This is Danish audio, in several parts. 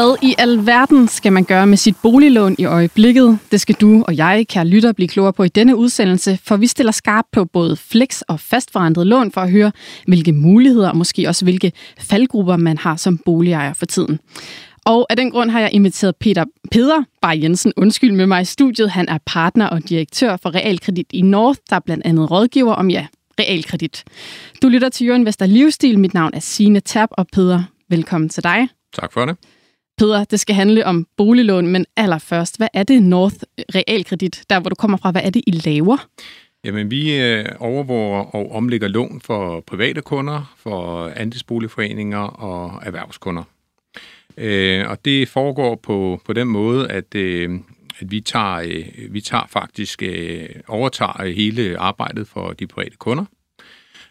Hvad i alverden skal man gøre med sit boliglån i øjeblikket? Det skal du og jeg, kære lytter, blive klogere på i denne udsendelse, for vi stiller skarpt på både flex og fastforrentet lån for at høre, hvilke muligheder og måske også hvilke faldgrupper man har som boligejer for tiden. Og af den grund har jeg inviteret Peter, Peder Bar Jensen, undskyld med mig i studiet. Han er partner og direktør for Realkredit i North, der blandt andet rådgiver om, ja, realkredit. Du lytter til Jørgen Vester Livsstil. Mit navn er Signe Tab, og Peder, velkommen til dig. Tak for det. Peder, det skal handle om boliglån, men allerførst, hvad er det North Realkredit, der hvor du kommer fra? Hvad er det, I laver? Jamen, vi øh, overvåger og omlægger lån for private kunder, for andelsboligforeninger og erhvervskunder. Øh, og det foregår på, på den måde, at, øh, at vi, tager, øh, vi tager faktisk øh, overtager hele arbejdet for de private kunder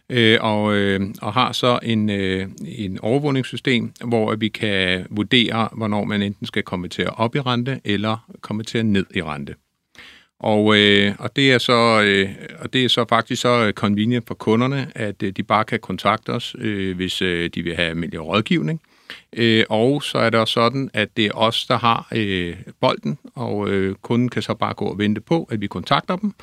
øh, og, øh, og har så en, øh, en overvågningssystem, hvor vi kan vurdere, hvornår man enten skal komme til at op i rente eller komme til at ned i rente. Og, øh, og, det er så, øh, og det er så faktisk så convenient for kunderne, at øh, de bare kan kontakte os, øh, hvis øh, de vil have almindelig rådgivning. Øh, og så er det også sådan, at det er os, der har øh, bolden, og øh, kunden kan så bare gå og vente på, at vi kontakter dem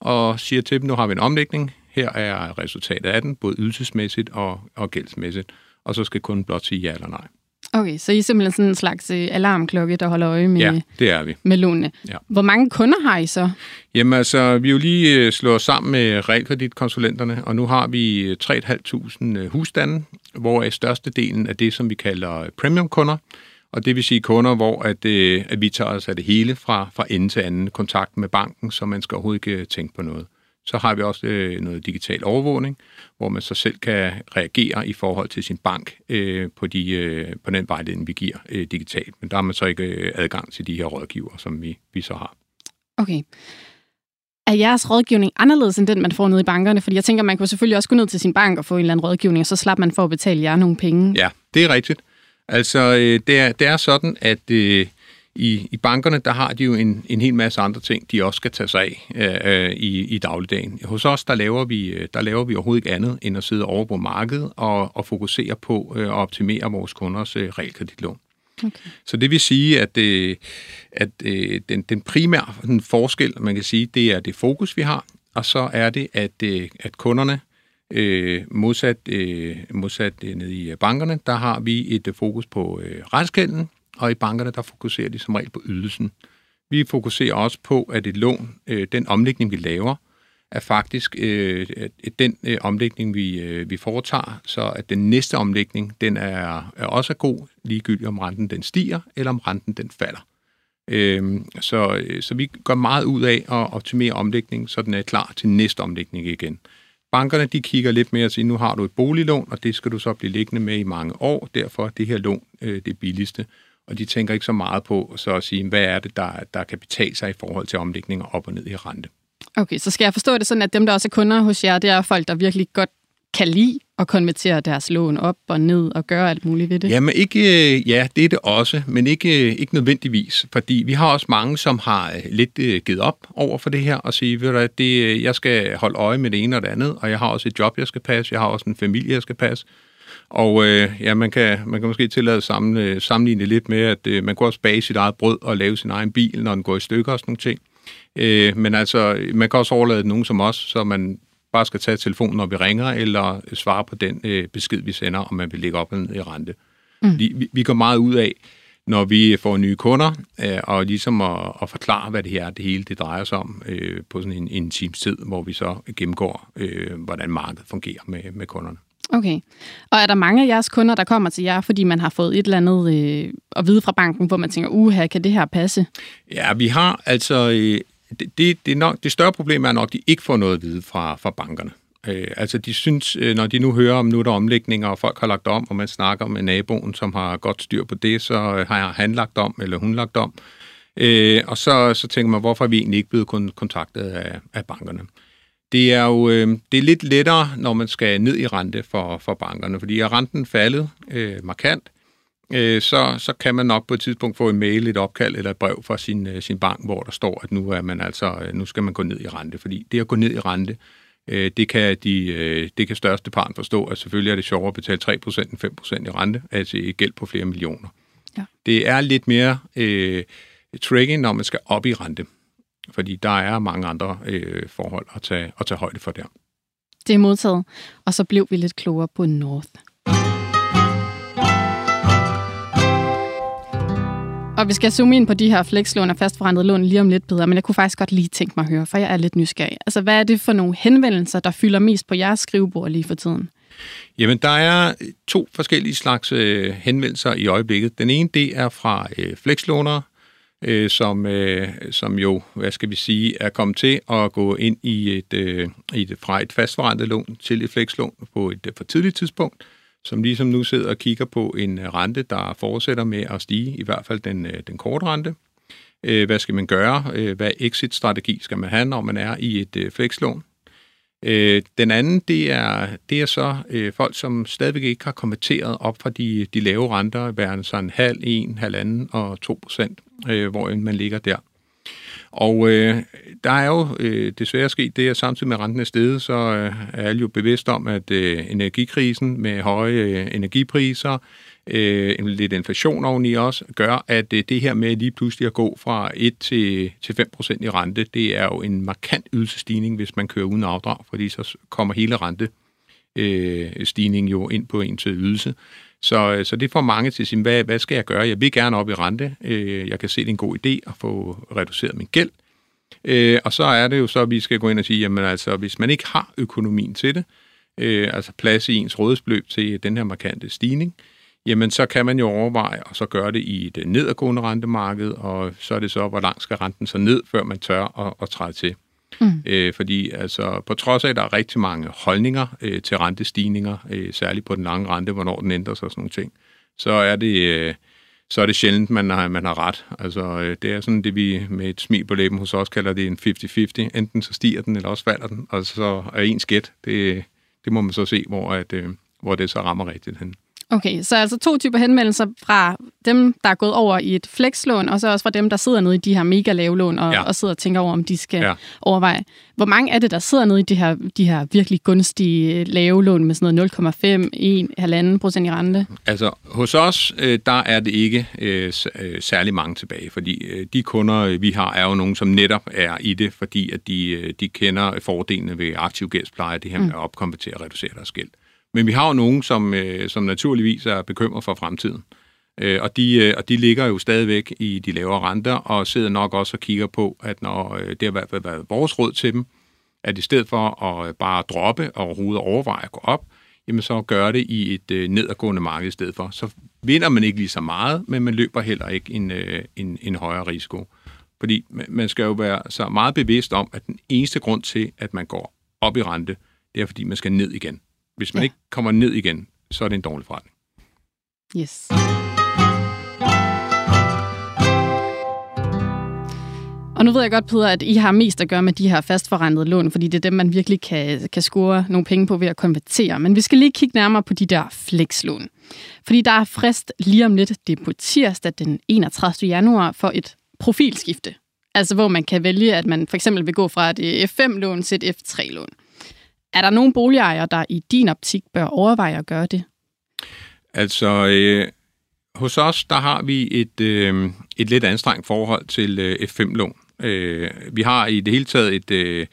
og siger til dem, nu har vi en omlægning, her er resultatet af den, både ydelsesmæssigt og, og gældsmæssigt, og så skal kunden blot sige ja eller nej. Okay, så I er simpelthen sådan en slags øh, alarmklokke, der holder øje med, ja, det er vi. med lånene. Ja. Hvor mange kunder har I så? Jamen altså, vi jo lige øh, slået sammen med realkreditkonsulenterne, og nu har vi 3.500 øh, husstande, hvor størstedelen af det, som vi kalder premiumkunder, og det vil sige kunder, hvor at, at vi tager os af det hele fra, fra ende til anden kontakt med banken, så man skal overhovedet ikke tænke på noget. Så har vi også øh, noget digital overvågning, hvor man så selv kan reagere i forhold til sin bank øh, på, de, øh, på den vejledning, vi giver øh, digitalt. Men der har man så ikke øh, adgang til de her rådgiver, som vi, vi så har. Okay. Er jeres rådgivning anderledes end den, man får nede i bankerne? Fordi jeg tænker, man kunne selvfølgelig også gå ned til sin bank og få en eller anden rådgivning, og så slap man for at betale jer nogle penge. Ja, det er rigtigt. Altså, øh, det, er, det er sådan, at øh, i, I bankerne, der har de jo en, en hel masse andre ting, de også skal tage sig af øh, i, i dagligdagen. Hos os, der laver, vi, øh, der laver vi overhovedet ikke andet, end at sidde over på markedet og, og fokusere på øh, at optimere vores kunders øh, realkreditlån. Okay. Så det vil sige, at, øh, at øh, den, den primære den forskel, man kan sige, det er det fokus, vi har, og så er det, at, øh, at kunderne, øh, modsat, øh, modsat øh, nede i bankerne, der har vi et øh, fokus på øh, retsgælden, og i bankerne, der fokuserer de som regel på ydelsen. Vi fokuserer også på, at et lån, øh, den omlægning, vi laver, er faktisk øh, den øh, omlægning, vi, øh, vi foretager, så at den næste omlægning, den er, er også god, ligegyldigt om renten den stiger, eller om renten den falder. Øhm, øh, så, så vi gør meget ud af at optimere omlægningen, så den er klar til næste omlægning igen. Bankerne de kigger lidt mere og siger, nu har du et boliglån, og det skal du så blive liggende med i mange år, derfor er det her lån øh, det billigste og de tænker ikke så meget på så at sige, hvad er det, der, der kan betale sig i forhold til omlægninger op og ned i rente. Okay, så skal jeg forstå det sådan, at dem, der også er kunder hos jer, det er folk, der virkelig godt kan lide at konvertere deres lån op og ned og gøre alt muligt ved det? Jamen ikke, øh, ja, det er det også, men ikke, øh, ikke nødvendigvis, fordi vi har også mange, som har øh, lidt givet op over for det her og sige, ved du, det, jeg skal holde øje med det ene og det andet, og jeg har også et job, jeg skal passe, jeg har også en familie, jeg skal passe, og øh, ja, man kan, man kan måske tillade samle, sammenligne lidt med, at øh, man kunne også bage sit eget brød og lave sin egen bil, når den går i stykker og sådan nogle ting. Øh, men altså, man kan også overlade nogen som os, så man bare skal tage telefonen, når vi ringer, eller svare på den øh, besked, vi sender, om man vil lægge op i rente. Mm. Vi, vi går meget ud af, når vi får nye kunder, øh, og ligesom at, at forklare, hvad det her det hele det drejer sig om øh, på sådan en, en times tid, hvor vi så gennemgår, øh, hvordan markedet fungerer med, med kunderne. Okay. Og er der mange af jeres kunder, der kommer til jer, fordi man har fået et eller andet øh, at vide fra banken, hvor man tænker, uha, kan det her passe? Ja, vi har altså... Øh, det, det, det, nok, det større problem er nok, at de ikke får noget at vide fra, fra bankerne. Øh, altså de synes, øh, når de nu hører om, nu er der omlægninger, og folk har lagt om, og man snakker med naboen, som har godt styr på det, så øh, har han lagt om, eller hun lagt om. Øh, og så, så tænker man, hvorfor er vi egentlig ikke blevet kontaktet af, af bankerne? Det er jo øh, det er lidt lettere, når man skal ned i rente for, for bankerne, fordi er renten faldet øh, markant, øh, så, så kan man nok på et tidspunkt få en mail, et opkald eller et brev fra sin, øh, sin bank, hvor der står, at nu er man altså øh, nu skal man gå ned i rente, fordi det at gå ned i rente, øh, det kan de øh, det kan største part forstå, at selvfølgelig er det sjovere at betale 3% end 5% i rente, altså i gæld på flere millioner. Ja. Det er lidt mere øh, tricky, når man skal op i rente, fordi der er mange andre øh, forhold at tage, at tage højde for der. Det er modtaget, og så blev vi lidt klogere på North. Og vi skal zoome ind på de her flekslån og fastforrentede lån lige om lidt bedre, men jeg kunne faktisk godt lige tænke mig at høre, for jeg er lidt nysgerrig. Altså, hvad er det for nogle henvendelser, der fylder mest på jeres skrivebord lige for tiden? Jamen, der er to forskellige slags øh, henvendelser i øjeblikket. Den ene, det er fra øh, flekslånere, øh, som, øh, som jo, hvad skal vi sige, er kommet til at gå ind i et, øh, i et fra et fastforrentet lån til et flekslån på et øh, for tidligt tidspunkt som ligesom nu sidder og kigger på en øh, rente, der fortsætter med at stige, i hvert fald den, øh, den korte rente. Øh, hvad skal man gøre? Øh, hvad exit-strategi skal man have, når man er i et flekslån? Øh, den anden, det er, det er så øh, folk, som stadigvæk ikke har konverteret op fra de, de lave renter, værende sådan halv, en, halvanden og to procent, øh, hvor man ligger der. Og øh, der er jo øh, desværre sket det, at samtidig med renten er steget, så øh, er alle jo bevidst om, at øh, energikrisen med høje øh, energipriser, øh, lidt inflation oveni også, gør, at øh, det her med lige pludselig at gå fra 1 til, til 5 procent i rente, det er jo en markant ydelsestigning, hvis man kører uden afdrag, fordi så kommer hele rente øh, stigning jo ind på en til ydelse. Så, øh, så det får mange til at sige, hvad, hvad skal jeg gøre? Jeg vil gerne op i rente. Øh, jeg kan se, det er en god idé at få reduceret min gæld. Øh, og så er det jo så, at vi skal gå ind og sige, jamen altså, hvis man ikke har økonomien til det, altså plads i ens rådsbeløb til den her markante stigning, jamen så kan man jo overveje og så gøre det i et nedadgående rentemarked, og så er det så, hvor langt skal renten så ned, før man tør at, at træde til. Mm. Øh, fordi altså, på trods af, at der er rigtig mange holdninger øh, til rentestigninger, øh, særligt på den lange rente, hvornår den ændrer sig og sådan nogle ting, så er det, øh, så er det sjældent, man har, man har ret. Altså, øh, det er sådan det, vi med et smil på læben hos os kalder det en 50-50. Enten så stiger den, eller også falder den, og så er ens gæt. Det, det må man så se, hvor, at, øh, hvor det så rammer rigtigt hen. Okay, så altså to typer henvendelser fra dem, der er gået over i et flekslån, og så også fra dem, der sidder nede i de her mega lave lån og, ja. og sidder og tænker over, om de skal ja. overveje. Hvor mange er det, der sidder nede i de her, de her virkelig gunstige lave lån med sådan noget 0,5, 1, 1,5 procent i rente? Altså, hos os, øh, der er det ikke øh, øh, særlig mange tilbage, fordi de kunder, vi har, er jo nogen, som netop er i det, fordi at de, de kender fordelene ved aktiv gældspleje, det her med mm. at opkonvertere og reducere deres gæld. Men vi har jo nogen, som, øh, som naturligvis er bekymret for fremtiden. Øh, og, de, øh, og de ligger jo stadigvæk i de lavere renter, og sidder nok også og kigger på, at når øh, det har i hvert fald været vores råd til dem, at i stedet for at øh, bare droppe og overhovedet overveje at gå op, jamen så gør det i et øh, nedadgående marked i stedet for. Så vinder man ikke lige så meget, men man løber heller ikke en, øh, en, en højere risiko. Fordi man skal jo være så meget bevidst om, at den eneste grund til, at man går op i rente, det er fordi, man skal ned igen. Hvis man ja. ikke kommer ned igen, så er det en dårlig forretning. Yes. Og nu ved jeg godt, Peter, at I har mest at gøre med de her fastforrentede lån, fordi det er dem, man virkelig kan, kan score nogle penge på ved at konvertere. Men vi skal lige kigge nærmere på de der flekslån. Fordi der er frist lige om lidt, det er på tirsdag den 31. januar, for et profilskifte. Altså hvor man kan vælge, at man for eksempel vil gå fra et F5-lån til et F3-lån. Er der nogen boligejere, der i din optik bør overveje at gøre det? Altså, øh, hos os, der har vi et, øh, et lidt anstrengt forhold til øh, F5-lån. Øh, vi har i det hele taget et... Øh,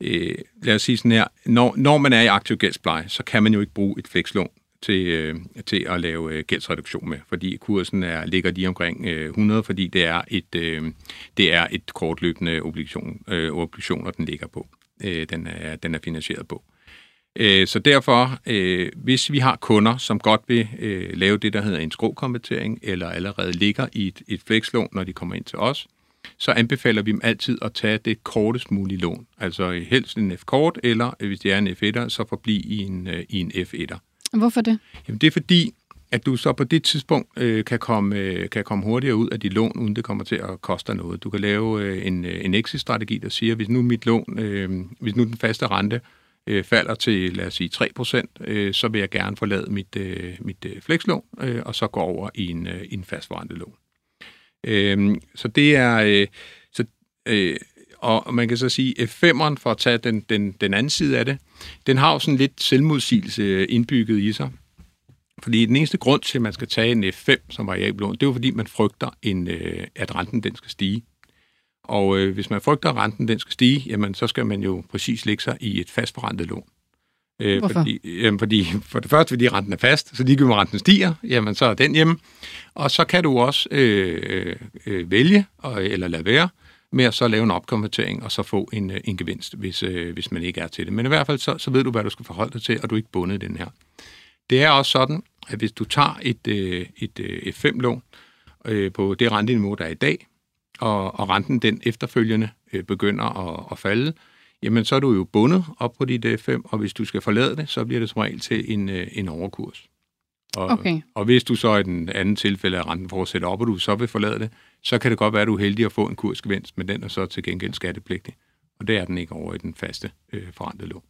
øh, lad os sige sådan her, når, når man er i aktiv gældspleje, så kan man jo ikke bruge et flekslån til, øh, til at lave øh, gældsreduktion med, fordi kursen er, ligger lige omkring øh, 100, fordi det er et, øh, det er et kortløbende obligation, øh, obligationer, den ligger på øh, den, er, den er finansieret på. Øh, så derfor, øh, hvis vi har kunder, som godt vil øh, lave det, der hedder en skråkonvertering, eller allerede ligger i et, et flekslån, når de kommer ind til os, så anbefaler vi dem altid at tage det kortest mulige lån. Altså helst en F-kort, eller hvis det er en F1'er, så forblive i en, øh, i en F1'er. Hvorfor det? Jamen, det er fordi, at du så på det tidspunkt øh, kan, komme, øh, kan komme hurtigere ud af dit lån, uden det kommer til at koste noget. Du kan lave øh, en, øh, en exit-strategi, der siger, hvis nu mit lån, øh, hvis nu den faste rente øh, falder til, lad os sige, 3%, øh, så vil jeg gerne forlade mit, øh, mit øh, flekslån, øh, og så gå over i en, øh, en fastforrentet lån. Øh, så det er... Øh, så, øh, og man kan så sige, at F5'eren, for at tage den, den, den anden side af det, den har jo sådan lidt selvmodsigelse indbygget i sig. Fordi den eneste grund til, at man skal tage en F5 som variabel lån, det er jo fordi, man frygter, en, øh, at renten den skal stige. Og øh, hvis man frygter, at renten den skal stige, jamen så skal man jo præcis lægge sig i et fastforrentet lån. Øh, Hvorfor? Fordi, jamen, fordi for det første, fordi renten er fast, så ligegyldigt renten stiger, jamen så er den hjemme. Og så kan du også øh, øh, vælge, og, eller lade være, med at så lave en opkonvertering, og så få en, øh, en gevinst, hvis, øh, hvis man ikke er til det. Men i hvert fald, så, så ved du, hvad du skal forholde dig til, og du er ikke bundet den her. Det er også sådan, at hvis du tager et, øh, et øh, F5-lån øh, på det renteniveau, der er i dag, og, og renten den efterfølgende øh, begynder at, at falde, jamen så er du jo bundet op på dit F5, og hvis du skal forlade det, så bliver det som regel til en, øh, en overkurs. Og, okay. og hvis du så i den anden tilfælde af renten fortsætter op, og du så vil forlade det, så kan det godt være, at du er heldig at få en kursgevinst, men den er så til gengæld skattepligtig. Og det er den ikke over i den faste øh, forrentede lån.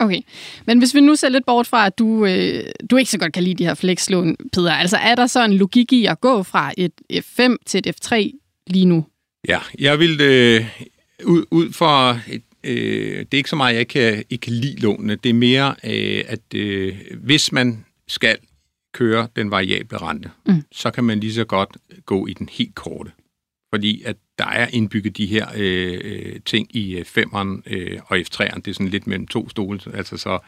Okay, men hvis vi nu ser lidt bort fra, at du, øh, du ikke så godt kan lide de her flexlån, Peder, altså er der så en logik i at gå fra et F5 til et F3 lige nu? Ja, jeg vil øh, ud, ud for et øh, det er ikke så meget, jeg kan, ikke kan lide lånene. Det er mere, øh, at øh, hvis man skal køre den variable rente, mm. så kan man lige så godt gå i den helt korte. Fordi at der er indbygget de her øh, øh ting i øh, 5'eren øh, og F3'eren. Det er sådan lidt mellem to stole. Altså så,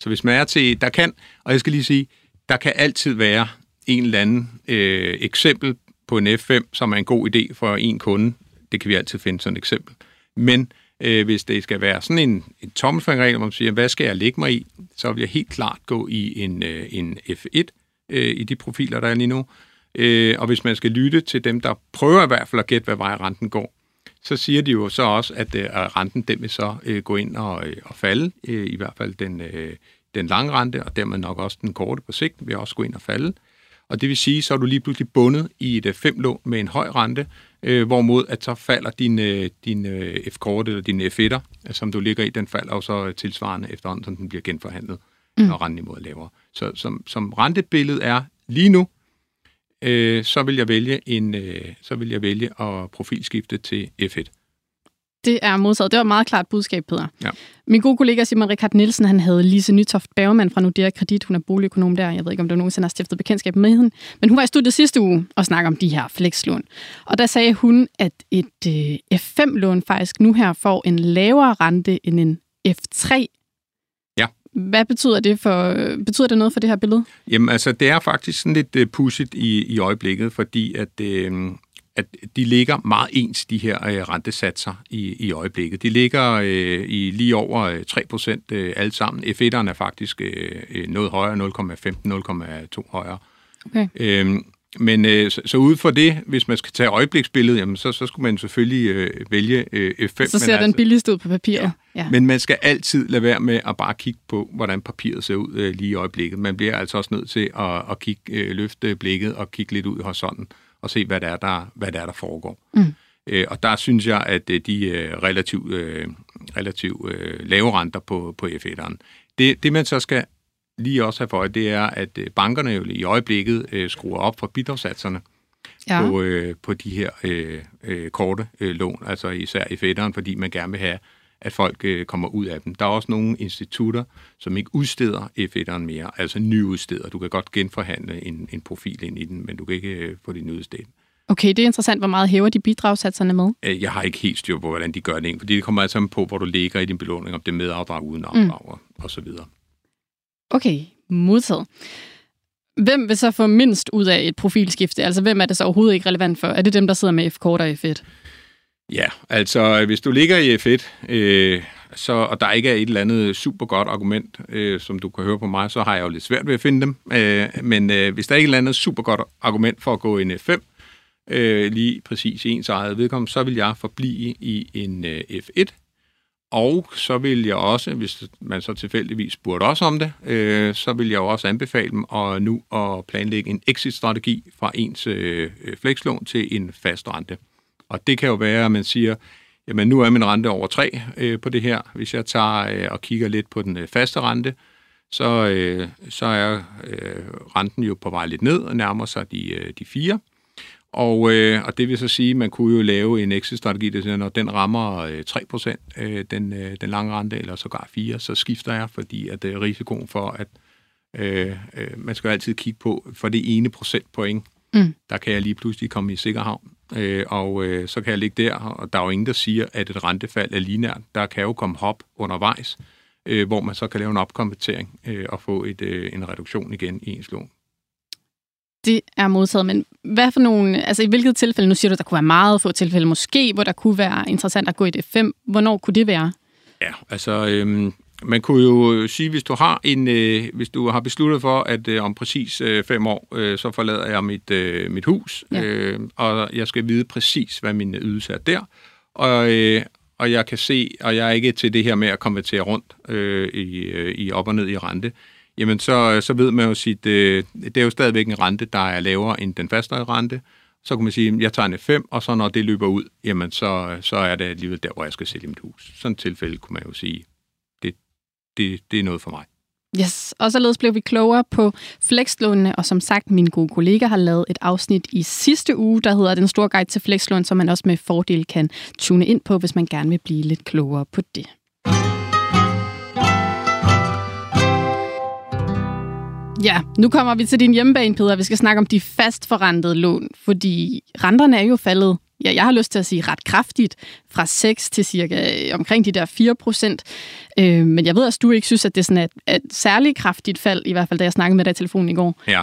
så hvis man er til, der kan, og jeg skal lige sige, der kan altid være en eller anden øh, eksempel på en F5, som er en god idé for en kunde. Det kan vi altid finde sådan et eksempel. Men øh, hvis det skal være sådan en, en tommelfingerregel, hvor man siger, hvad skal jeg lægge mig i, så vil jeg helt klart gå i en, øh, en F1 øh, i de profiler, der er lige nu. Øh, og hvis man skal lytte til dem, der prøver i hvert fald at gætte, hvad vej renten går, så siger de jo så også, at øh, renten den vil så øh, gå ind og, øh, og falde, øh, i hvert fald den, øh, den lange rente, og dermed nok også den korte på sigt vil også gå ind og falde. Og det vil sige, så er du lige pludselig bundet i et 5 lån med en høj rente, øh, hvorimod at så falder din, øh, din øh, F-kort eller din F1'er, som du ligger i, den falder jo så tilsvarende efterhånden, som den bliver genforhandlet, mm. når renteniveauet er lavere. Så som, som rentebilledet er lige nu, øh, så vil jeg vælge en, øh, så vil jeg vælge at profilskifte til F1. Det er modtaget. Det var et meget klart budskab, Peter. Ja. Min gode kollega Simon Richard Nielsen, han havde Lise Nytoft Bergman fra Nordea Kredit. Hun er boligøkonom der. Jeg ved ikke, om du nogensinde har stiftet bekendtskab med hende. Men hun var i studiet sidste uge og snakkede om de her flexlån. Og der sagde hun, at et øh, F5-lån faktisk nu her får en lavere rente end en F3 Ja. Hvad betyder det for betyder det noget for det her billede? Jamen altså, det er faktisk sådan lidt uh, pudsigt i, i øjeblikket, fordi at øh, at de ligger meget ens, de her øh, rentesatser i, i øjeblikket. De ligger øh, i lige over 3 øh, procent øh, alle sammen. F1'eren er faktisk øh noget højere, 0,15-0,2 højere. Okay. Øhm, men øh, så, så ud for det, hvis man skal tage øjebliksbilledet, jamen, så, så skulle man selvfølgelig øh, vælge øh, F5. Så ser den altså, billigste ud på papiret. Ja. Ja. Men man skal altid lade være med at bare kigge på, hvordan papiret ser ud øh, lige i øjeblikket. Man bliver altså også nødt til at, at kigge, øh, løfte blikket og kigge lidt ud i horisonten og se, hvad det er, der, hvad det er, der foregår. Mm. Øh, og der synes jeg, at øh, de øh, relativt, øh, relativ, øh, lave renter på, på F1'eren. Det, det, man så skal lige også have for øje, det er, at øh, bankerne jo i øjeblikket øh, skruer op for bidragssatserne ja. på, øh, på de her øh, øh, korte øh, lån, altså især i fætteren, fordi man gerne vil have at folk øh, kommer ud af dem. Der er også nogle institutter, som ikke udsteder F1'eren mere, altså nyudsteder. Du kan godt genforhandle en, en profil ind i den, men du kan ikke øh, få din udstedt. Okay, det er interessant. Hvor meget hæver de bidragssatserne med? Øh, jeg har ikke helt styr på, hvordan de gør det, fordi det kommer altså på, hvor du ligger i din belåning, om det er med afdrag, uden afdrag mm. og så videre. Okay, modtaget. Hvem vil så få mindst ud af et profilskifte? Altså, hvem er det så overhovedet ikke relevant for? Er det dem, der sidder med F-kort og F1? Ja, altså hvis du ligger i F1, øh, så, og der ikke er et eller andet super godt argument, øh, som du kan høre på mig, så har jeg jo lidt svært ved at finde dem. Øh, men øh, hvis der er ikke et eller andet super godt argument for at gå i en F5, øh, lige præcis ens eget vedkommende, så vil jeg forblive i en øh, F1. Og så vil jeg også, hvis man så tilfældigvis spurgte os om det, øh, så vil jeg jo også anbefale dem at nu at planlægge en exit-strategi fra ens øh, øh, flekslån til en fast rente. Og det kan jo være, at man siger, jamen nu er min rente over 3 øh, på det her. Hvis jeg tager øh, og kigger lidt på den øh, faste rente, så, øh, så er øh, renten jo på vej lidt ned og nærmer sig de, øh, de 4. Og, øh, og det vil så sige, at man kunne jo lave en exit-strategi, der siger, når den rammer øh, 3%, øh, den, øh, den lange rente, eller sågar 4, så skifter jeg, fordi at øh, risikoen for, at Øh, øh, man skal altid kigge på, for det ene procentpoint, Mm. der kan jeg lige pludselig komme i sikker havn, øh, og øh, så kan jeg ligge der, og der er jo ingen, der siger, at et rentefald er linært. Der kan jo komme hop undervejs, øh, hvor man så kan lave en opkonvertering øh, og få et, øh, en reduktion igen i ens lån. Det er modtaget, men hvad for nogle, altså i hvilket tilfælde, nu siger du, der kunne være meget få tilfælde, måske, hvor der kunne være interessant at gå i det 5. Hvornår kunne det være? Ja, altså øhm, man kunne jo sige, hvis du har en, øh, hvis du har besluttet for, at øh, om præcis øh, fem år, øh, så forlader jeg mit, øh, mit hus, Ja. øh, og jeg skal vide præcis, hvad min ydelse er der, og, øh, og jeg kan se, og jeg er ikke til det her med at konvertere rundt øh, i, øh, i op og ned i rente, jamen så, så ved man jo sit, øh, det er jo stadigvæk en rente, der er lavere end den faste rente, så kan man sige, at jeg tager en 5, og så når det løber ud, jamen så, så er det alligevel der, hvor jeg skal sælge mit hus. Sådan et tilfælde kunne man jo sige, det, det, det er noget for mig. Yes, og således blev vi klogere på flekslånene, og som sagt, min gode kollega har lavet et afsnit i sidste uge, der hedder Den store guide til flekslån, som man også med fordel kan tune ind på, hvis man gerne vil blive lidt klogere på det. Ja, nu kommer vi til din hjemmebane, Peter. Vi skal snakke om de fastforrentede lån, fordi renterne er jo faldet, ja, jeg har lyst til at sige ret kraftigt, fra 6 til cirka øh, omkring de der 4 procent. Øh, men jeg ved også, du ikke synes, at det er sådan et, et særligt kraftigt fald, i hvert fald da jeg snakkede med dig i telefonen i går. Ja,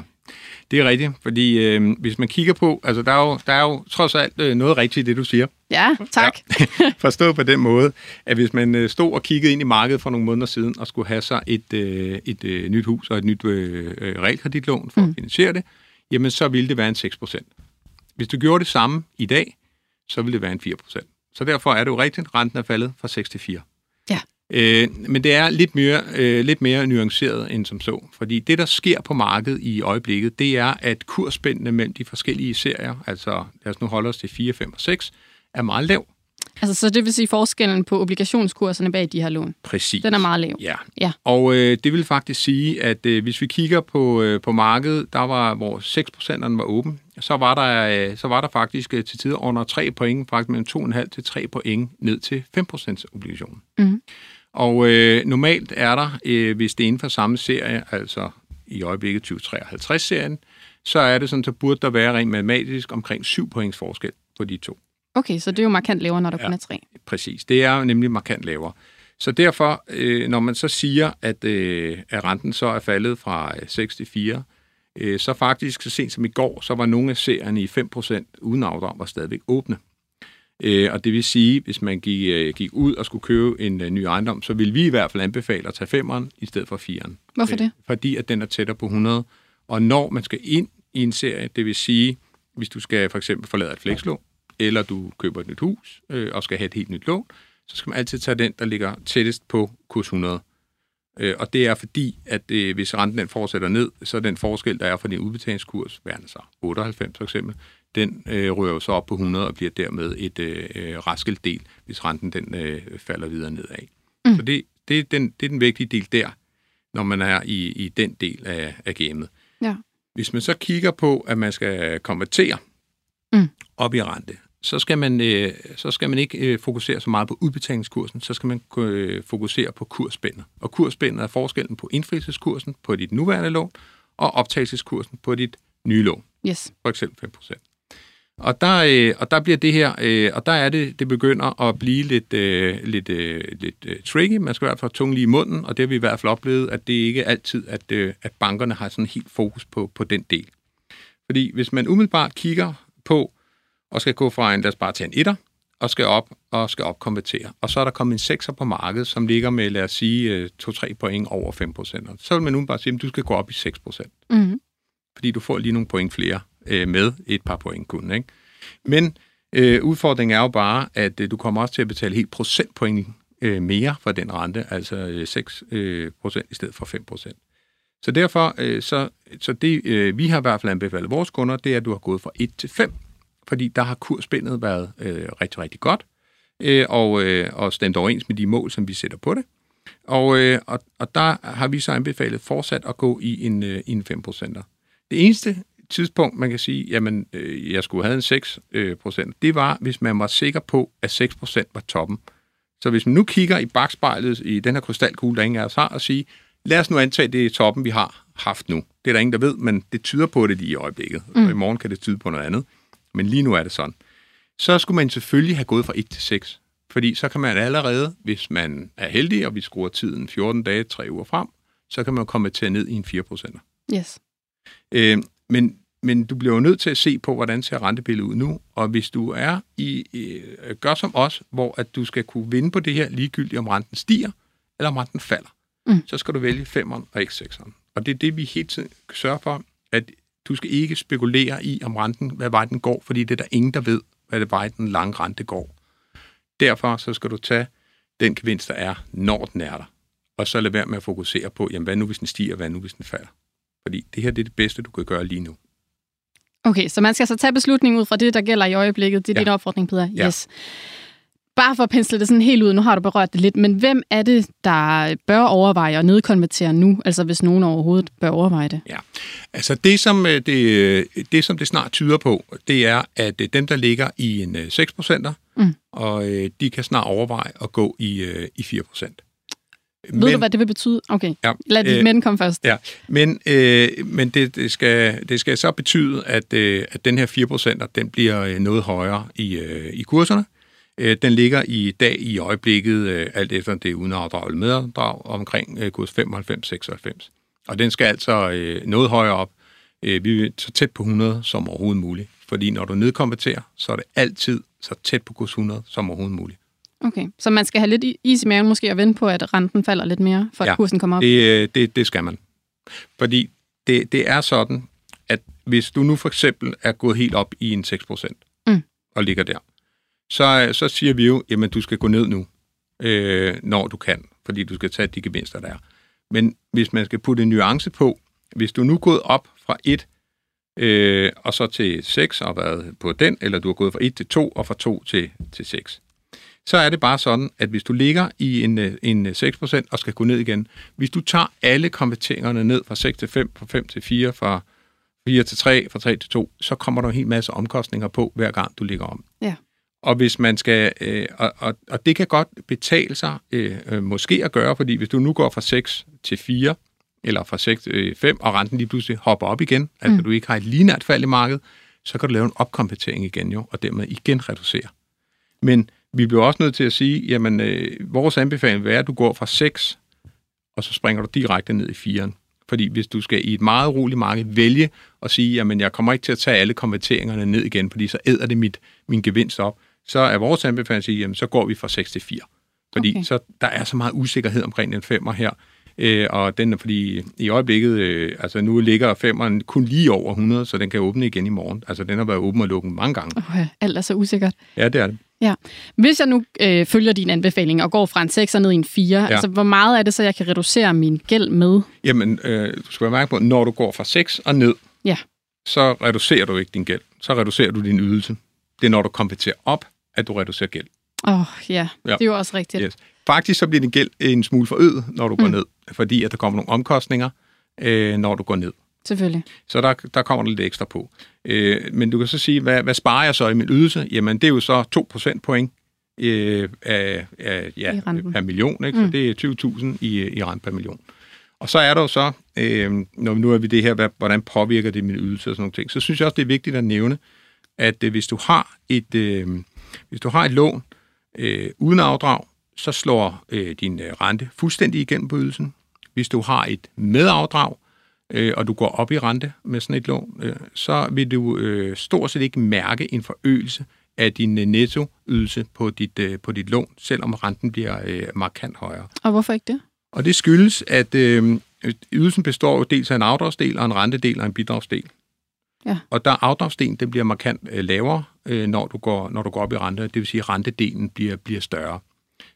det er rigtigt, fordi øh, hvis man kigger på, altså der er jo, der er jo trods alt øh, noget rigtigt i det, du siger. Ja, tak. Ja. Forstået på den måde, at hvis man øh, stod og kiggede ind i markedet for nogle måneder siden og skulle have sig et, øh, et øh, nyt hus og et nyt øh, øh, realkreditlån for mm. at finansiere det, jamen så ville det være en 6% Hvis du gjorde det samme i dag, så ville det være en 4% Så derfor er det jo rigtigt, at renten er faldet fra 6 til 4. Ja. Øh, men det er lidt mere, øh, lidt mere nuanceret end som så. Fordi det, der sker på markedet i øjeblikket, det er, at kursspændene mellem de forskellige serier, altså lad os nu holde os til 4, 5 og 6, er meget lav. Altså, så det vil sige forskellen på obligationskurserne bag de her lån. Præcis. Den er meget lav. Ja. Ja. Og øh, det vil faktisk sige, at øh, hvis vi kigger på, øh, på markedet, der var, hvor 6%'erne var åben, så var der, øh, så var der faktisk øh, til tider under 3 point, faktisk mellem 2,5 til 3 point ned til 5% obligationen. Mhm. Og øh, normalt er der, øh, hvis det er inden for samme serie, altså i øjeblikket 2053-serien, så er det sådan, så burde der være rent matematisk omkring 7 points forskel på de to. Okay, så det er jo markant lavere, når der Ja. kun er tre. Præcis. Det er nemlig markant lavere. Så derfor, øh, når man så siger, at, øh, at renten så er faldet fra øh, 6 til 4, øh, så faktisk så sent som i går, så var nogle af serierne i 5% uden afdrag var stadigvæk åbne. Øh, og det vil sige, hvis man gik, øh, gik ud og skulle købe en øh, ny ejendom, så vil vi i hvert fald anbefale at tage 5'eren i stedet for 4'eren. Hvorfor det? Fordi at den er tættere på 100. Og når man skal ind i en serie, det vil sige, hvis du skal for eksempel forlade et flekslån, eller du køber et nyt hus øh, og skal have et helt nyt lån, så skal man altid tage den, der ligger tættest på kurs 100. Øh, og det er fordi, at øh, hvis renten den fortsætter ned, så er den forskel, der er fra din udbetalingskurs, værende så 98 for eksempel, den øh, rører jo så op på 100 og bliver dermed et øh, øh, raskelt del, hvis renten den øh, falder videre nedad. Mm. Så det, det, er den, det er den vigtige del der, når man er i, i den del af, af gamet. Ja. Hvis man så kigger på, at man skal konvertere Mm. op i rente, så skal man, øh, så skal man ikke øh, fokusere så meget på udbetalingskursen, så skal man øh, fokusere på kursspændet. Og kursspændet er forskellen på indfrielseskursen på dit nuværende lån og optagelseskursen på dit nye lån, Yes. for eksempel 5%. Og der, øh, og der bliver det her, øh, og der er det, det begynder at blive lidt, øh, lidt, øh, lidt øh, tricky. Man skal i hvert fald have tungen lige i munden, og det har vi i hvert fald oplevet, at det ikke altid, at, øh, at bankerne har sådan helt fokus på, på den del. Fordi hvis man umiddelbart kigger på, og skal gå fra en, lad os bare tage en etter, og skal op og skal opkonvertere. Og så er der kommet en sekser på markedet, som ligger med, lad os sige, øh, 2-3 point over 5 procent. Så vil man nu bare sige, at du skal gå op i 6 procent Mm-hmm. fordi du får lige nogle point flere øh, med et par point kun. Ikke? Men øh, udfordringen er jo bare, at øh, du kommer også til at betale helt procentpoint øh, mere for den rente, altså øh, 6 øh, procent i stedet for 5 procent. Så derfor, øh, så, så det øh, vi har i hvert fald anbefalet vores kunder, det er, at du har gået fra 1 til 5, fordi der har kursspændet været øh, rigtig, rigtig godt, øh, og, øh, og stemt overens med de mål, som vi sætter på det. Og, øh, og, og der har vi så anbefalet fortsat at gå i en, øh, i en 5 procenter. Det eneste tidspunkt, man kan sige, jamen, øh, jeg skulle have en 6 øh, procent, det var, hvis man var sikker på, at 6 procent var toppen. Så hvis man nu kigger i bagspejlet i den her krystalkugle, der ingen af os har, og sige, lad os nu antage, det er toppen, vi har haft nu. Det er der ingen, der ved, men det tyder på det lige i øjeblikket. Mm. Og i morgen kan det tyde på noget andet. Men lige nu er det sådan. Så skulle man selvfølgelig have gået fra 1 til 6. Fordi så kan man allerede, hvis man er heldig, og vi skruer tiden 14 dage, 3 uger frem, så kan man komme til ned i en 4 procent. Yes. Øh, men, men du bliver jo nødt til at se på, hvordan ser rentebilledet ud nu. Og hvis du er i, øh, gør som os, hvor at du skal kunne vinde på det her ligegyldigt, om renten stiger, eller om renten falder, mm. så skal du vælge 5'eren og ikke 6'eren. Og det er det, vi hele tiden sørger for, at du skal ikke spekulere i, om renten, hvad vej den går, fordi det er der ingen, der ved, hvad det vej den lange rente går. Derfor så skal du tage den gevinst, der er, når den er der. Og så lade være med at fokusere på, jamen, hvad nu hvis den stiger, hvad nu hvis den falder. Fordi det her det er det bedste, du kan gøre lige nu. Okay, så man skal så tage beslutningen ud fra det, der gælder i øjeblikket. Det er ja. din opfordring, Peter. Ja. Yes. Bare for at pensle det sådan helt ud, nu har du berørt det lidt, men hvem er det, der bør overveje at nedkonvertere nu, altså hvis nogen overhovedet bør overveje det? Ja, altså det som øh, det, øh, det, som det snart tyder på, det er, at øh, dem, der ligger i en 6 procenter, mm. og de kan snart overveje at gå i, i 4 procent. Ved men, du, hvad det vil betyde? Okay, ja, lad de øh, mænd komme først. Ja, men, øh, men det, det, skal, det skal så betyde, at, øh, at den her 4% den bliver noget højere i, øh, i kurserne. Øh, den ligger i dag i øjeblikket, øh, alt efter det er uden afdrag eller medafdrag, omkring øh, kurs 95-96. Og den skal altså øh, noget højere op. Øh, vi er så tæt på 100 som overhovedet muligt. Fordi når du nedkonverterer, så er det altid så tæt på kurs 100 som overhovedet muligt. Okay, så man skal have lidt is i maven måske at vente på, at renten falder lidt mere, for at ja, kursen kommer op? det, øh, det, det skal man. Fordi det, det er sådan, at hvis du nu for eksempel er gået helt op i en 6% mm. og ligger der, så, så siger vi jo, jamen du skal gå ned nu, øh, når du kan, fordi du skal tage de gevinster, der er. Men hvis man skal putte en nuance på, hvis du nu er gået op fra 1 øh, og så til 6 og været på den, eller du er gået fra 1 til 2 og fra 2 til, til 6, så er det bare sådan, at hvis du ligger i en, en 6% og skal gå ned igen, hvis du tager alle konverteringerne ned fra 6 til 5, fra 5 til 4, fra 4 til 3, fra 3 til 2, så kommer der en hel masse omkostninger på, hver gang du ligger om. Ja. Og hvis man skal, øh, og, og, og det kan godt betale sig øh, øh, måske at gøre, fordi hvis du nu går fra 6 til 4, eller fra 6 til 5, og renten lige pludselig hopper op igen, altså mm. altså du ikke har et linært fald i markedet, så kan du lave en opkompetering igen jo, og dermed igen reducere. Men vi bliver også nødt til at sige, jamen øh, vores anbefaling vil være, at du går fra 6, og så springer du direkte ned i 4'eren. Fordi hvis du skal i et meget roligt marked vælge at sige, jamen jeg kommer ikke til at tage alle konverteringerne ned igen, fordi så æder det mit, min gevinst op, så er vores anbefaling at sige, jamen så går vi fra 6 til 4. Fordi okay. så der er så meget usikkerhed omkring den femmer her. Øh, og den er fordi i øjeblikket, øh, altså nu ligger femmeren kun lige over 100, så den kan åbne igen i morgen. Altså den har været åben og lukket mange gange. Okay, alt er så usikkert. Ja, det er det. Ja. Hvis jeg nu øh, følger din anbefaling og går fra en 6 og ned i en 4, ja. altså hvor meget er det så, jeg kan reducere min gæld med? Jamen, øh, du skal være mærke på, når du går fra 6 og ned, ja. så reducerer du ikke din gæld. Så reducerer du din ydelse. Det er, når du konverterer op, at du reducerer gæld. Åh, oh, ja. ja. Det er jo også rigtigt. Yes. Faktisk så bliver din gæld en smule forøget, når du mm. går ned, fordi at der kommer nogle omkostninger, øh, når du går ned. Selvfølgelig. Så der, der kommer lidt ekstra på. Øh, men du kan så sige, hvad, hvad sparer jeg så i min ydelse? Jamen, det er jo så 2% point øh, af, af, ja, per million, ikke? så mm. det er 20.000 i, i rent per million. Og så er der jo så, øh, når nu er vi det her, hvad, hvordan påvirker det min ydelse og sådan nogle ting, så synes jeg også, det er vigtigt at nævne, at øh, hvis du har et, øh, hvis du har et lån øh, uden afdrag, så slår øh, din øh, rente fuldstændig igennem på ydelsen. Hvis du har et medafdrag, øh, og du går op i rente med sådan et lån, øh, så vil du øh, stort set ikke mærke en forøgelse af din øh, nettoydelse på dit, øh, på dit lån, selvom renten bliver øh, markant højere. Og hvorfor ikke det? Og det skyldes, at øh, ydelsen består jo dels af en afdragsdel og en rentedel og en bidragsdel. Ja. Og der afdragsdelen den bliver markant øh, lavere, øh, når, du går, når du går op i rente. Det vil sige, at rentedelen bliver, bliver større.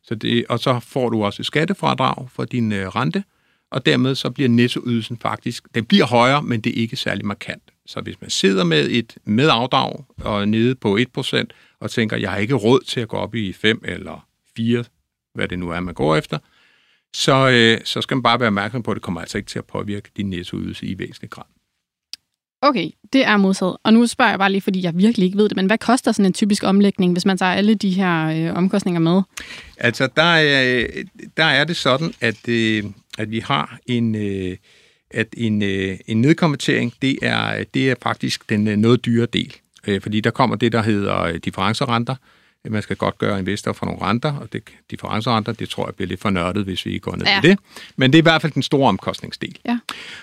Så det, og så får du også et skattefradrag for din øh, rente, og dermed så bliver nettoydelsen faktisk, den bliver højere, men det er ikke særlig markant. Så hvis man sidder med et medafdrag og nede på 1%, og tænker, jeg har ikke råd til at gå op i 5 eller 4, hvad det nu er, man går efter, så, øh, så skal man bare være opmærksom på, at det kommer altså ikke til at påvirke din nettoydelse i væsentlig grad. Okay, det er modsat. Og nu spørger jeg bare lige, fordi jeg virkelig ikke ved det, men hvad koster sådan en typisk omlægning, hvis man tager alle de her øh, omkostninger med? Altså, der er, der er det sådan, at, øh, at vi har en, øh, at en, øh, en nedkonvertering, det er, det er faktisk den øh, noget dyre del. Øh, fordi der kommer det, der hedder øh, differencerenter, man skal godt gøre investor for nogle renter, og det, differencerenter, det tror jeg bliver lidt for nørdet, hvis vi går ned ja. i det. Men det er i hvert fald den store omkostningsdel. Ja.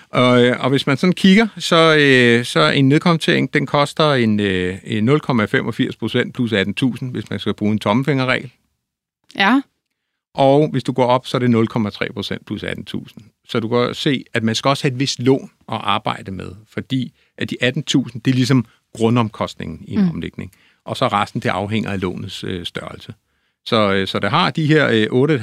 Og, øh, og hvis man sådan kigger, så, øh, så en nedkommentering, den koster en, øh, 0,85 procent plus 18.000, hvis man skal bruge en tommefingerregel. Ja. Og hvis du går op, så er det 0,3 procent plus 18.000. Så du kan se, at man skal også have et vist lån at arbejde med, fordi at de 18.000, det er ligesom grundomkostningen i en mm. omlægning og så resten det afhænger af lånets øh, størrelse. Så, øh, så det har de her øh,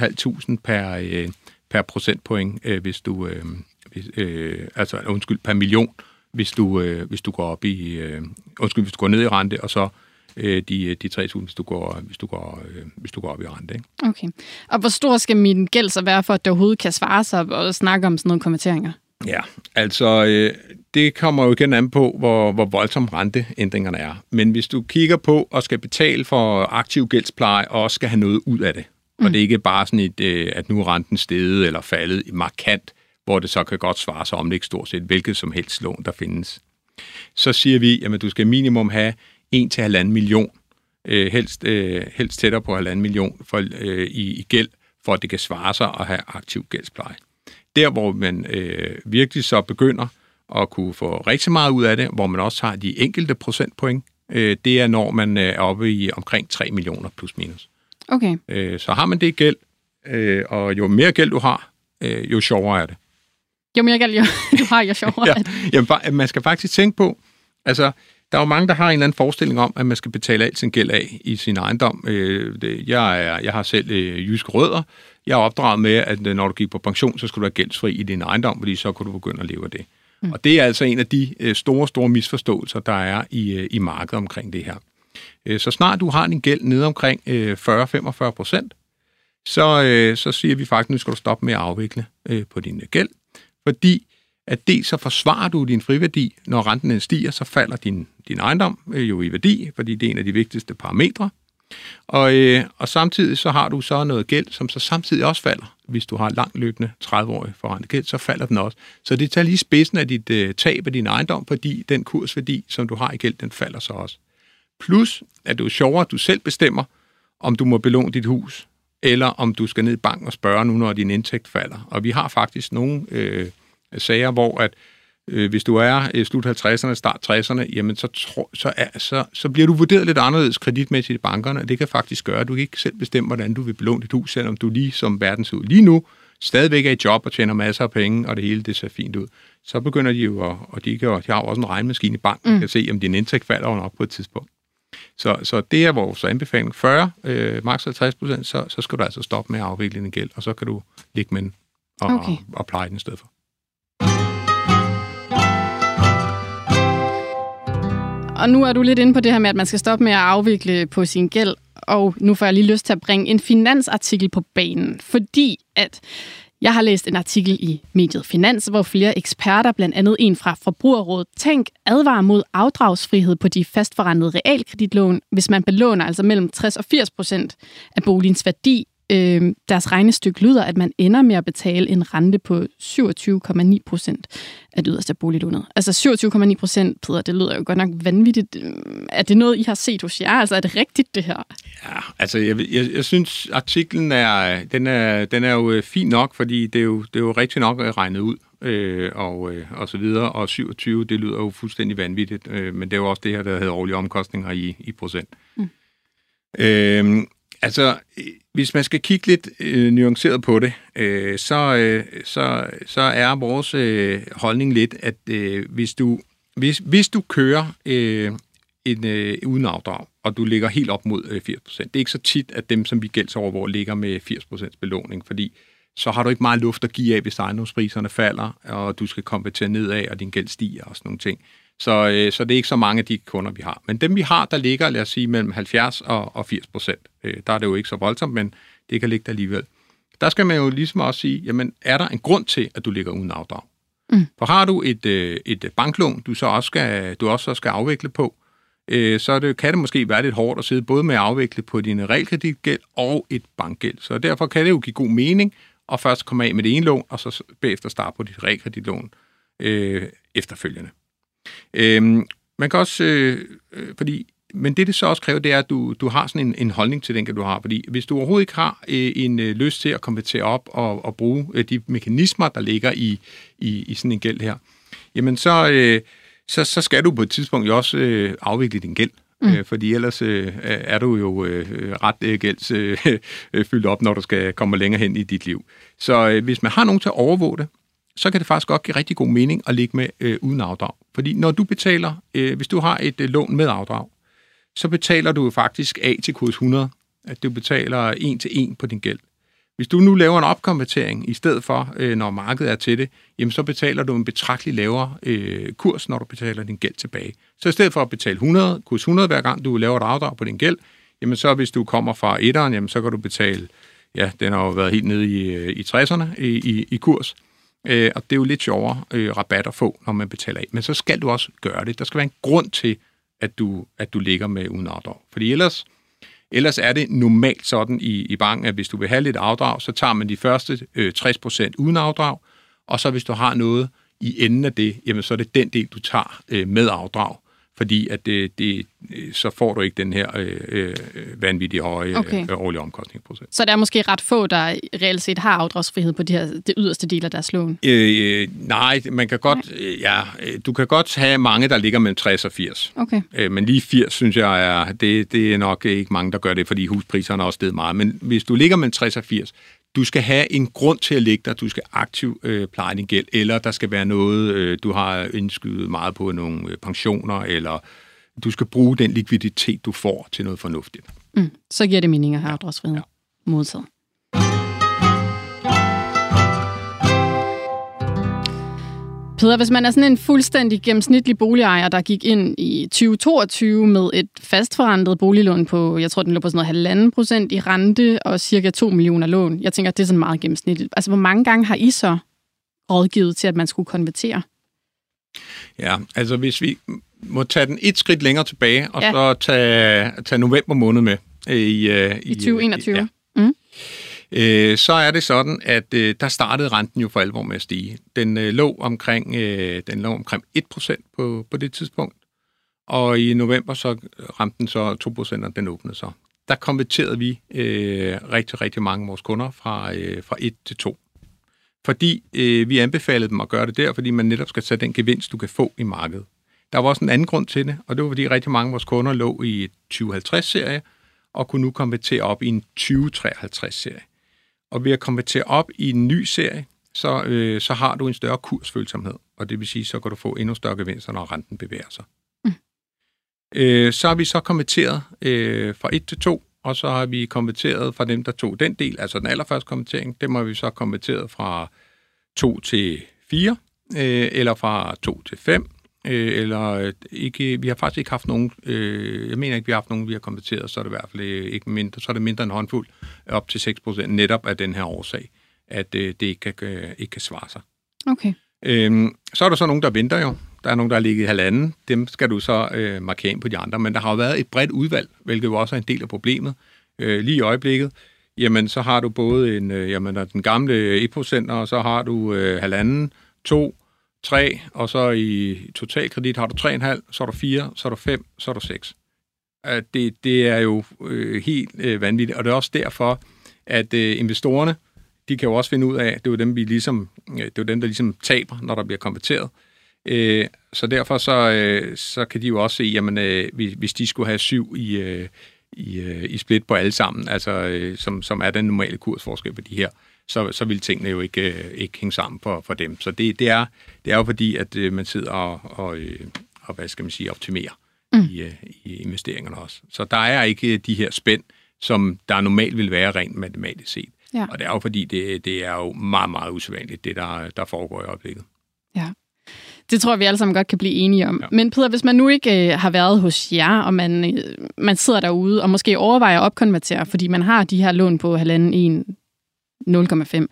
8.500 per, øh, per procentpoint, øh, hvis du, øh, hvis, øh, altså undskyld, per million, hvis du, øh, hvis du går op i, øh, undskyld, hvis du går ned i rente, og så øh, de, de 3.000, hvis du går, hvis du går, øh, hvis du går op i rente. Ikke? Okay. Og hvor stor skal min gæld så være, for at det overhovedet kan svare sig og snakke om sådan nogle konverteringer? Ja, altså øh, det kommer jo igen an på, hvor, hvor voldsom renteændringerne er. Men hvis du kigger på og skal betale for aktiv gældspleje og også skal have noget ud af det, mm. og det er ikke bare sådan et, øh, at nu er renten steget eller faldet markant, hvor det så kan godt svare sig om det ikke stort set hvilket som helst lån, der findes. Så siger vi, at du skal minimum have 1-1,5 million, øh, helst, øh, helst tættere på 1,5 million for, øh, i, i gæld, for at det kan svare sig at have aktiv gældspleje. Der, hvor man øh, virkelig så begynder at kunne få rigtig meget ud af det, hvor man også har de enkelte procentpoint, øh, det er, når man øh, er oppe i omkring 3 millioner plus minus. Okay. Øh, så har man det gæld, øh, og jo mere gæld du har, øh, jo sjovere er det. Jo mere gæld du har, jo sjovere ja, er det. Jamen, man skal faktisk tænke på, altså, der er jo mange, der har en eller anden forestilling om, at man skal betale alt sin gæld af i sin ejendom. Øh, det, jeg, er, jeg har selv øh, jyske rødder, jeg er opdraget med, at øh, når du gik på pension, så skulle du være gældsfri i din ejendom, fordi så kunne du begynde at leve af det. Mm. Og det er altså en af de øh, store, store misforståelser, der er i, øh, i markedet omkring det her. Øh, så snart du har din gæld nede omkring 40-45 procent, så, så siger vi faktisk, at nu skal du stoppe med at afvikle på din gæld, fordi at det så forsvarer du din friværdi. Når renten stiger, så falder din, din ejendom jo i værdi, fordi det er en af de vigtigste parametre. Og, øh, og samtidig så har du så noget gæld, som så samtidig også falder. Hvis du har langløbende 30-årig forrentet gæld, så falder den også. Så det tager lige spidsen af dit øh, tab af din ejendom, fordi den kursværdi, som du har i gæld, den falder så også. Plus, at det er sjovere, at du selv bestemmer, om du må belåne dit hus, eller om du skal ned i banken og spørge nu, når din indtægt falder. Og vi har faktisk nogle øh, sager, hvor at øh, hvis du er i slut 50'erne, start 60'erne, jamen så, tro, så, er, så, så bliver du vurderet lidt anderledes kreditmæssigt i bankerne, og det kan faktisk gøre, at du ikke selv bestemmer, hvordan du vil belåne dit hus, selvom du lige som verden ser ud lige nu, stadigvæk er i job og tjener masser af penge, og det hele det ser fint ud. Så begynder de jo, at, og de, kan de har jo også en regnmaskine i banken, mm. kan se, om din indtægt falder jo nok på et tidspunkt. Så, så det er vores anbefaling. 40, øh, maks 50 procent, så, så skal du altså stoppe med at afvikle din gæld, og så kan du ligge med den og, okay. og, og pleje den i stedet for. Og nu er du lidt inde på det her med, at man skal stoppe med at afvikle på sin gæld. Og nu får jeg lige lyst til at bringe en finansartikel på banen, fordi at jeg har læst en artikel i mediet Finans, hvor flere eksperter, blandt andet en fra Forbrugerrådet Tænk, advarer mod afdragsfrihed på de fastforrentede realkreditlån, hvis man belåner altså mellem 60 og 80 procent af boligens værdi øh, deres regnestykke lyder, at man ender med at betale en rente på 27,9 procent af det yderste boliglånet. Altså 27,9 procent, Peter, det lyder jo godt nok vanvittigt. Er det noget, I har set hos jer? Altså er det rigtigt, det her? Ja, altså jeg, jeg, jeg synes, artiklen er, den er, den er jo øh, fin nok, fordi det er jo, det er jo rigtig nok regnet ud. Øh, og, øh, og så videre. Og 27, det lyder jo fuldstændig vanvittigt, øh, men det er jo også det her, der hedder årlige omkostninger i, i procent. Mm. Øh, Altså, hvis man skal kigge lidt øh, nuanceret på det, øh, så, øh, så, så er vores øh, holdning lidt, at øh, hvis, du, hvis, hvis du kører øh, en øh, uden afdrag, og du ligger helt op mod øh, 80%, det er ikke så tit, at dem, som vi hvor ligger med 80% belåning, fordi så har du ikke meget luft at give af, hvis ejendomspriserne falder, og du skal konvertere nedad, og din gæld stiger og sådan nogle ting. Så, øh, så det er ikke så mange af de kunder, vi har. Men dem, vi har, der ligger, lad os sige, mellem 70 og, og 80 procent. Øh, der er det jo ikke så voldsomt, men det kan ligge der alligevel. Der skal man jo ligesom også sige, jamen, er der en grund til, at du ligger uden afdrag? Mm. For har du et, øh, et banklån, du så også skal, du også skal afvikle på, øh, så det, kan det måske være lidt hårdt at sidde både med at afvikle på din realkreditgæld og et bankgæld. Så derfor kan det jo give god mening at først komme af med det ene lån, og så bagefter starte på dit realkreditlån øh, efterfølgende. Øh, man kan også, øh, øh, fordi men det, det så også kræver, det er, at du, du har sådan en, en holdning til den du har. Fordi hvis du overhovedet ikke har øh, en øh, lyst til at konvertere op og, og bruge øh, de mekanismer, der ligger i, i, i sådan en gæld her, jamen så, øh, så, så skal du på et tidspunkt jo også øh, afvikle din gæld. Mm. Øh, fordi ellers øh, er du jo øh, ret øh, gælds øh, fyldt op, når du skal komme længere hen i dit liv. Så øh, hvis man har nogen til at overvåge det, så kan det faktisk godt give rigtig god mening at ligge med øh, uden afdrag. Fordi når du betaler, øh, hvis du har et øh, lån med afdrag, så betaler du faktisk A til kurs 100, at du betaler 1 til 1 på din gæld. Hvis du nu laver en opkonvertering i stedet for, øh, når markedet er til det, jamen så betaler du en betragtelig lavere øh, kurs, når du betaler din gæld tilbage. Så i stedet for at betale 100, kurs 100 hver gang du laver et afdrag på din gæld, jamen så hvis du kommer fra etteren, jamen så kan du betale, ja, den har jo været helt nede i, øh, i 60'erne i, i, i kurs, øh, og det er jo lidt sjovere øh, rabat at få, når man betaler af. Men så skal du også gøre det. Der skal være en grund til, at du, at du ligger med uden afdrag. Fordi ellers, ellers er det normalt sådan i, i banken, at hvis du vil have lidt afdrag, så tager man de første øh, 60% uden afdrag, og så hvis du har noget i enden af det, jamen så er det den del, du tager øh, med afdrag fordi at det, det, så får du ikke den her øh, øh, vanvittige høje okay. øh, årlige omkostningsprocent. Så der er måske ret få, der reelt set har afdragsfrihed på de her, det yderste del af deres lån? Øh, øh, nej, man kan godt, nej. ja, du kan godt have mange, der ligger mellem 60 og 80. Okay. Øh, men lige 80, synes jeg, er, det, det er nok ikke mange, der gør det, fordi huspriserne er også steget meget. Men hvis du ligger mellem 60 og 80, du skal have en grund til at ligge der, du skal aktivt øh, pleje din gæld, eller der skal være noget, øh, du har indskydet meget på nogle øh, pensioner, eller du skal bruge den likviditet, du får til noget fornuftigt. Mm, så giver det mening at have afdragsfrihed. Ja. Modtaget. Peder, hvis man er sådan en fuldstændig gennemsnitlig boligejer, der gik ind i 2022 med et fastforrentet boliglån på, jeg tror, den lå på sådan noget halvanden procent i rente og cirka 2 millioner lån. Jeg tænker, det er sådan meget gennemsnitligt. Altså, hvor mange gange har I så rådgivet til, at man skulle konvertere? Ja, altså hvis vi må tage den et skridt længere tilbage, og ja. så tage, tage november måned med. I, uh, i 2021? Ja. Mm øh, så er det sådan, at øh, der startede renten jo for alvor med at stige. Den øh, lå omkring, øh, den lå omkring 1% på, på det tidspunkt, og i november så ramte den så 2%, og den åbnede så. Der konverterede vi øh, rigtig, rigtig mange af vores kunder fra, øh, fra 1 til 2. Fordi øh, vi anbefalede dem at gøre det der, fordi man netop skal tage den gevinst, du kan få i markedet. Der var også en anden grund til det, og det var fordi rigtig mange af vores kunder lå i 2050-serie, og kunne nu konvertere op i en 2053-serie. Og ved at konvertere op i en ny serie, så, øh, så har du en større kursfølsomhed, og det vil sige, så kan du få endnu større gevinster, når renten bevæger sig. Mm. Øh, så har vi så konverteret øh, fra 1 til 2, og så har vi konverteret fra dem, der tog den del, altså den allerførste konvertering, dem har vi så konverteret fra 2 til 4, øh, eller fra 2 til 5, øh, eller øh, ikke, vi har faktisk ikke haft nogen, øh, jeg mener ikke, vi har haft nogen, vi har konverteret, så er det i hvert fald ikke mindre, så er det mindre end håndfuld, op til 6% netop af den her årsag, at øh, det ikke kan, øh, ikke kan svare sig. Okay. Øhm, så er der så nogen, der venter jo. Der er nogen, der har ligget i halvanden. Dem skal du så øh, markere ind på de andre. Men der har jo været et bredt udvalg, hvilket jo også er en del af problemet. Øh, lige i øjeblikket, jamen så har du både en, øh, jamen, den gamle 1%, og så har du øh, halvanden, to, 3, og så i totalkredit har du 3,5, så er du 4, så er du 5, så er du 6. Det, det er jo øh, helt øh, vanvittigt, og det er også derfor, at øh, investorerne, de kan jo også finde ud af, det er jo dem, vi ligesom, øh, det er jo dem, der ligesom taber, når der bliver konverteret. Øh, så derfor så, øh, så kan de jo også se, jamen, hvis de skulle have syv i, i, i split på alle sammen, altså som, som er den normale kursforskel på de her, så, så vil tingene jo ikke, øh, ikke hænge sammen for, for dem. Så det, det, er, det er jo fordi, at øh, man sidder og, og, øh, og hvad skal man sige, optimerer mm. i, i investeringerne også. Så der er ikke de her spænd, som der normalt vil være rent matematisk set. Ja. Og det er jo fordi, det, det er jo meget, meget usædvanligt, det der, der foregår i øjeblikket. Ja. Det tror jeg, vi alle sammen godt kan blive enige om. Ja. Men Peter, hvis man nu ikke øh, har været hos jer, og man, øh, man sidder derude og måske overvejer at opkonvertere, fordi man har de her lån på halvanden, en, 0,5.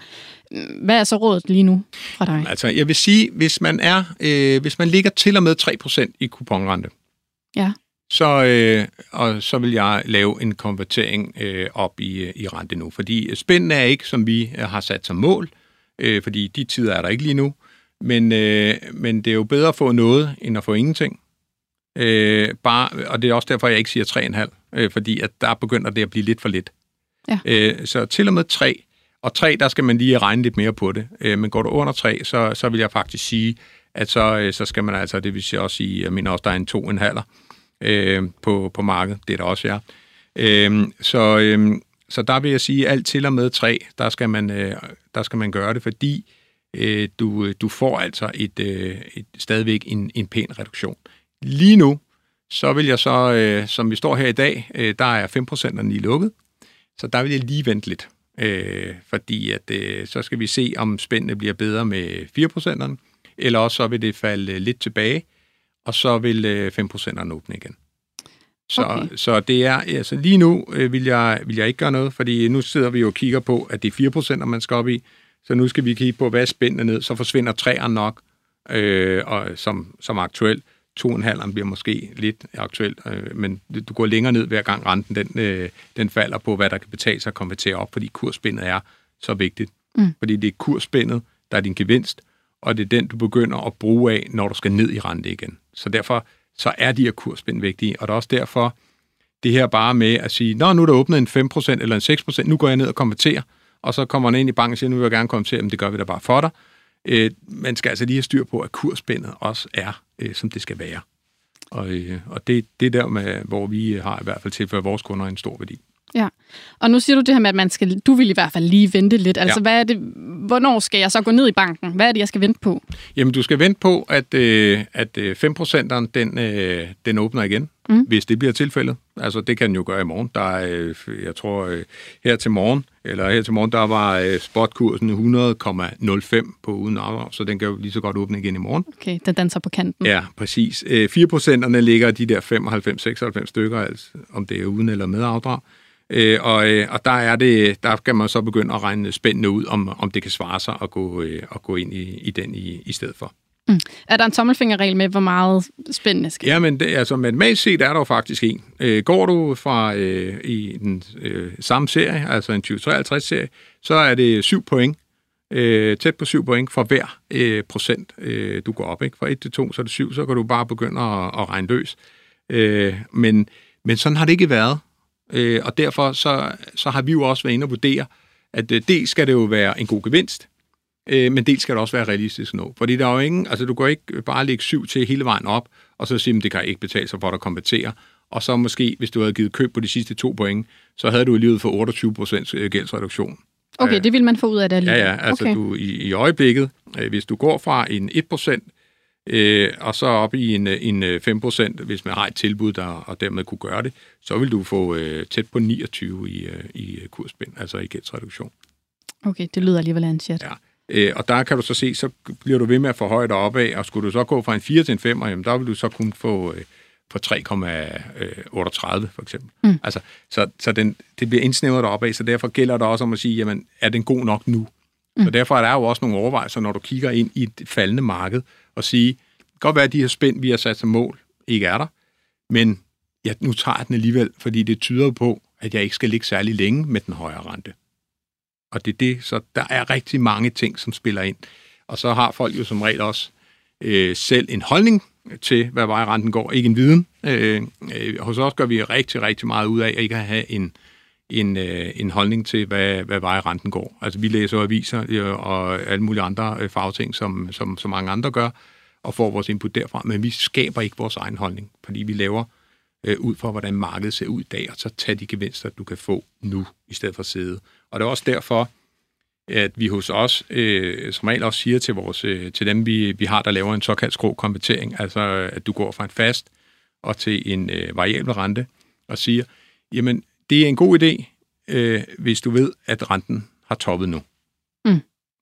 Hvad er så rådet lige nu fra dig? Altså, jeg vil sige, hvis man er, øh, hvis man ligger til og med 3% i kuponrente, ja. så, øh, og så vil jeg lave en konvertering øh, op i, i rente nu. Fordi spændende er ikke, som vi har sat som mål, øh, fordi de tider er der ikke lige nu. Men, øh, men det er jo bedre at få noget, end at få ingenting. Øh, bare, og det er også derfor, jeg ikke siger 3,5, øh, fordi at der begynder det at blive lidt for lidt. Ja. Øh, så til og med 3, og 3, der skal man lige regne lidt mere på det. Øh, men går du under 3, så, så vil jeg faktisk sige, at så, øh, så skal man altså, det vil sige også sige, jeg mener også, der er en 2,5 øh, på, på markedet. Det er der også, ja. Øh, så, øh, så der vil jeg sige, alt til og med 3, der skal man, øh, der skal man gøre det, fordi øh, du, du får altså et, øh, et, stadigvæk en, en pæn reduktion. Lige nu, så vil jeg så, øh, som vi står her i dag, øh, der er 5% lige lukket, så der vil jeg lige vente lidt, øh, fordi at, øh, så skal vi se, om spændene bliver bedre med 4%'erne, eller også så vil det falde lidt tilbage, og så vil øh, 5%'erne åbne igen. Så, okay. så det er, altså lige nu øh, vil, jeg, vil jeg ikke gøre noget, fordi nu sidder vi jo og kigger på, at det er 4%, man skal op i, så nu skal vi kigge på, hvad er spændende ned, så forsvinder træerne nok, øh, og, som, som aktuelt. 2,5 bliver måske lidt aktuelt, øh, men du går længere ned hver gang renten den, øh, den falder på, hvad der kan betale sig at konvertere op, fordi kursspændet er så vigtigt. Mm. Fordi det er kursspændet, der er din gevinst, og det er den, du begynder at bruge af, når du skal ned i rente igen. Så derfor så er de her kursspænd vigtige, og det er også derfor, det her bare med at sige, nå, nu er der åbnet en 5% eller en 6%, nu går jeg ned og konverterer, og så kommer man ind i banken og siger, nu vil jeg gerne konvertere, men det gør vi da bare for dig. Øh, man skal altså lige have styr på, at kursspændet også er, øh, som det skal være. Og, øh, og det, det er der, med, hvor vi har i hvert fald tilført vores kunder en stor værdi. Ja, og nu siger du det her med, at man skal, du vil i hvert fald lige vente lidt. Altså, ja. hvad er det, hvornår skal jeg så gå ned i banken? Hvad er det, jeg skal vente på? Jamen, du skal vente på, at, øh, at 5%'eren, den, øh, den åbner igen, mm. hvis det bliver tilfældet. Altså, det kan den jo gøre i morgen. Der er, øh, jeg tror, øh, her til morgen, eller her til morgen, der var øh, spotkursen 100,05 på uden afdrag, så den kan jo lige så godt åbne igen i morgen. Okay, den danser på kanten. Ja, præcis. Øh, 4%'erne ligger de der 95-96 stykker, altså, om det er uden eller med afdrag. Øh, og, øh, og der er det, der kan man så begynde at regne spændende ud, om, om det kan svare sig at gå, øh, at gå ind i, i den i, i stedet for. Mm. Er der en tommelfingerregel med, hvor meget spændende skal Ja, men det, altså matematisk set er der jo faktisk en. Øh, går du fra øh, i den øh, samme serie, altså en 2053-serie, så er det 7 point, øh, tæt på 7 point for hver øh, procent, øh, du går op. Ikke? Fra 1 til 2, så er det 7, så kan du bare begynde at, at regne løs. Øh, men, men sådan har det ikke været. Øh, og derfor så, så har vi jo også været inde og vurdere, at øh, dels skal det jo være en god gevinst, øh, men dels skal det også være realistisk nå. Fordi der er jo ingen, altså du kan ikke bare lægge syv til hele vejen op, og så sige, at det kan ikke betale sig for at kompensere. Og så måske, hvis du havde givet køb på de sidste to point, så havde du i livet for 28 procent øh, gældsreduktion. Okay, øh, det vil man få ud af det alligevel. Ja, ja, altså okay. du, i, i øjeblikket, øh, hvis du går fra en 1 procent øh, og så op i en, en 5%, øh, hvis man har et tilbud, der, og dermed kunne gøre det, så vil du få øh, tæt på 29 i, øh, i kursspænd, altså i gældsreduktion. Okay, det lyder alligevel af en chat. Ja. Øh, og der kan du så se, så bliver du ved med at få højt opad, og skulle du så gå fra en 4 til en 5, jamen, der vil du så kun få øh, på 3,38 for eksempel. Mm. Altså, så så den, det bliver indsnævret opad, så derfor gælder det også om at sige, jamen, er den god nok nu? Mm. Så derfor er der jo også nogle overvejelser, når du kigger ind i et faldende marked, og sige, det kan godt være, at de her spænd, vi har sat som mål, ikke er der, men ja, nu tager jeg den alligevel, fordi det tyder på, at jeg ikke skal ligge særlig længe med den højere rente. Og det er det, så der er rigtig mange ting, som spiller ind. Og så har folk jo som regel også øh, selv en holdning til, hvad vejrenten går, ikke en viden. Øh, øh, hos os gør vi rigtig, rigtig meget ud af at ikke at have en, en, øh, en holdning til, hvad, hvad vejrenten går. Altså vi læser aviser øh, og alle mulige andre øh, fagting, som, som, som mange andre gør, og får vores input derfra, men vi skaber ikke vores egen holdning, fordi vi laver øh, ud fra, hvordan markedet ser ud i dag, og så tager de gevinster, du kan få nu, i stedet for at sidde. Og det er også derfor, at vi hos os øh, som regel også siger til, vores, øh, til dem, vi, vi har, der laver en såkaldt skrå konvertering, altså at du går fra en fast og til en øh, variabel rente, og siger, jamen, det er en god idé, øh, hvis du ved, at renten har toppet nu. Mm.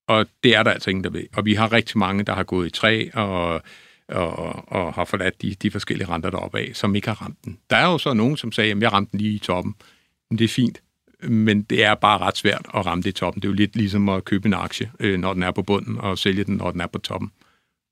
Og det er der altså ingen, der ved. Og vi har rigtig mange, der har gået i træ og, og, og har forladt de, de forskellige renter deroppe af, som ikke har ramt den. Der er jo så nogen, som sagde, at jeg ramte den lige i toppen. Men det er fint. Men det er bare ret svært at ramme det i toppen. Det er jo lidt ligesom at købe en aktie, øh, når den er på bunden, og sælge den, når den er på toppen.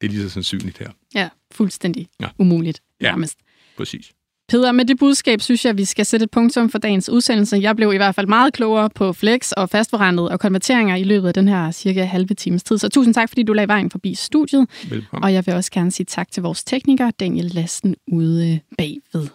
Det er lige så sandsynligt her. Ja, fuldstændig ja. umuligt. Ja, nærmest. præcis. Peder, med det budskab synes jeg, at vi skal sætte et punktum for dagens udsendelse. Jeg blev i hvert fald meget klogere på flex og fastforrentet og konverteringer i løbet af den her cirka halve times tid. Så tusind tak, fordi du lagde vejen forbi studiet. Velkommen. Og jeg vil også gerne sige tak til vores tekniker, Daniel Lasten, ude bagved.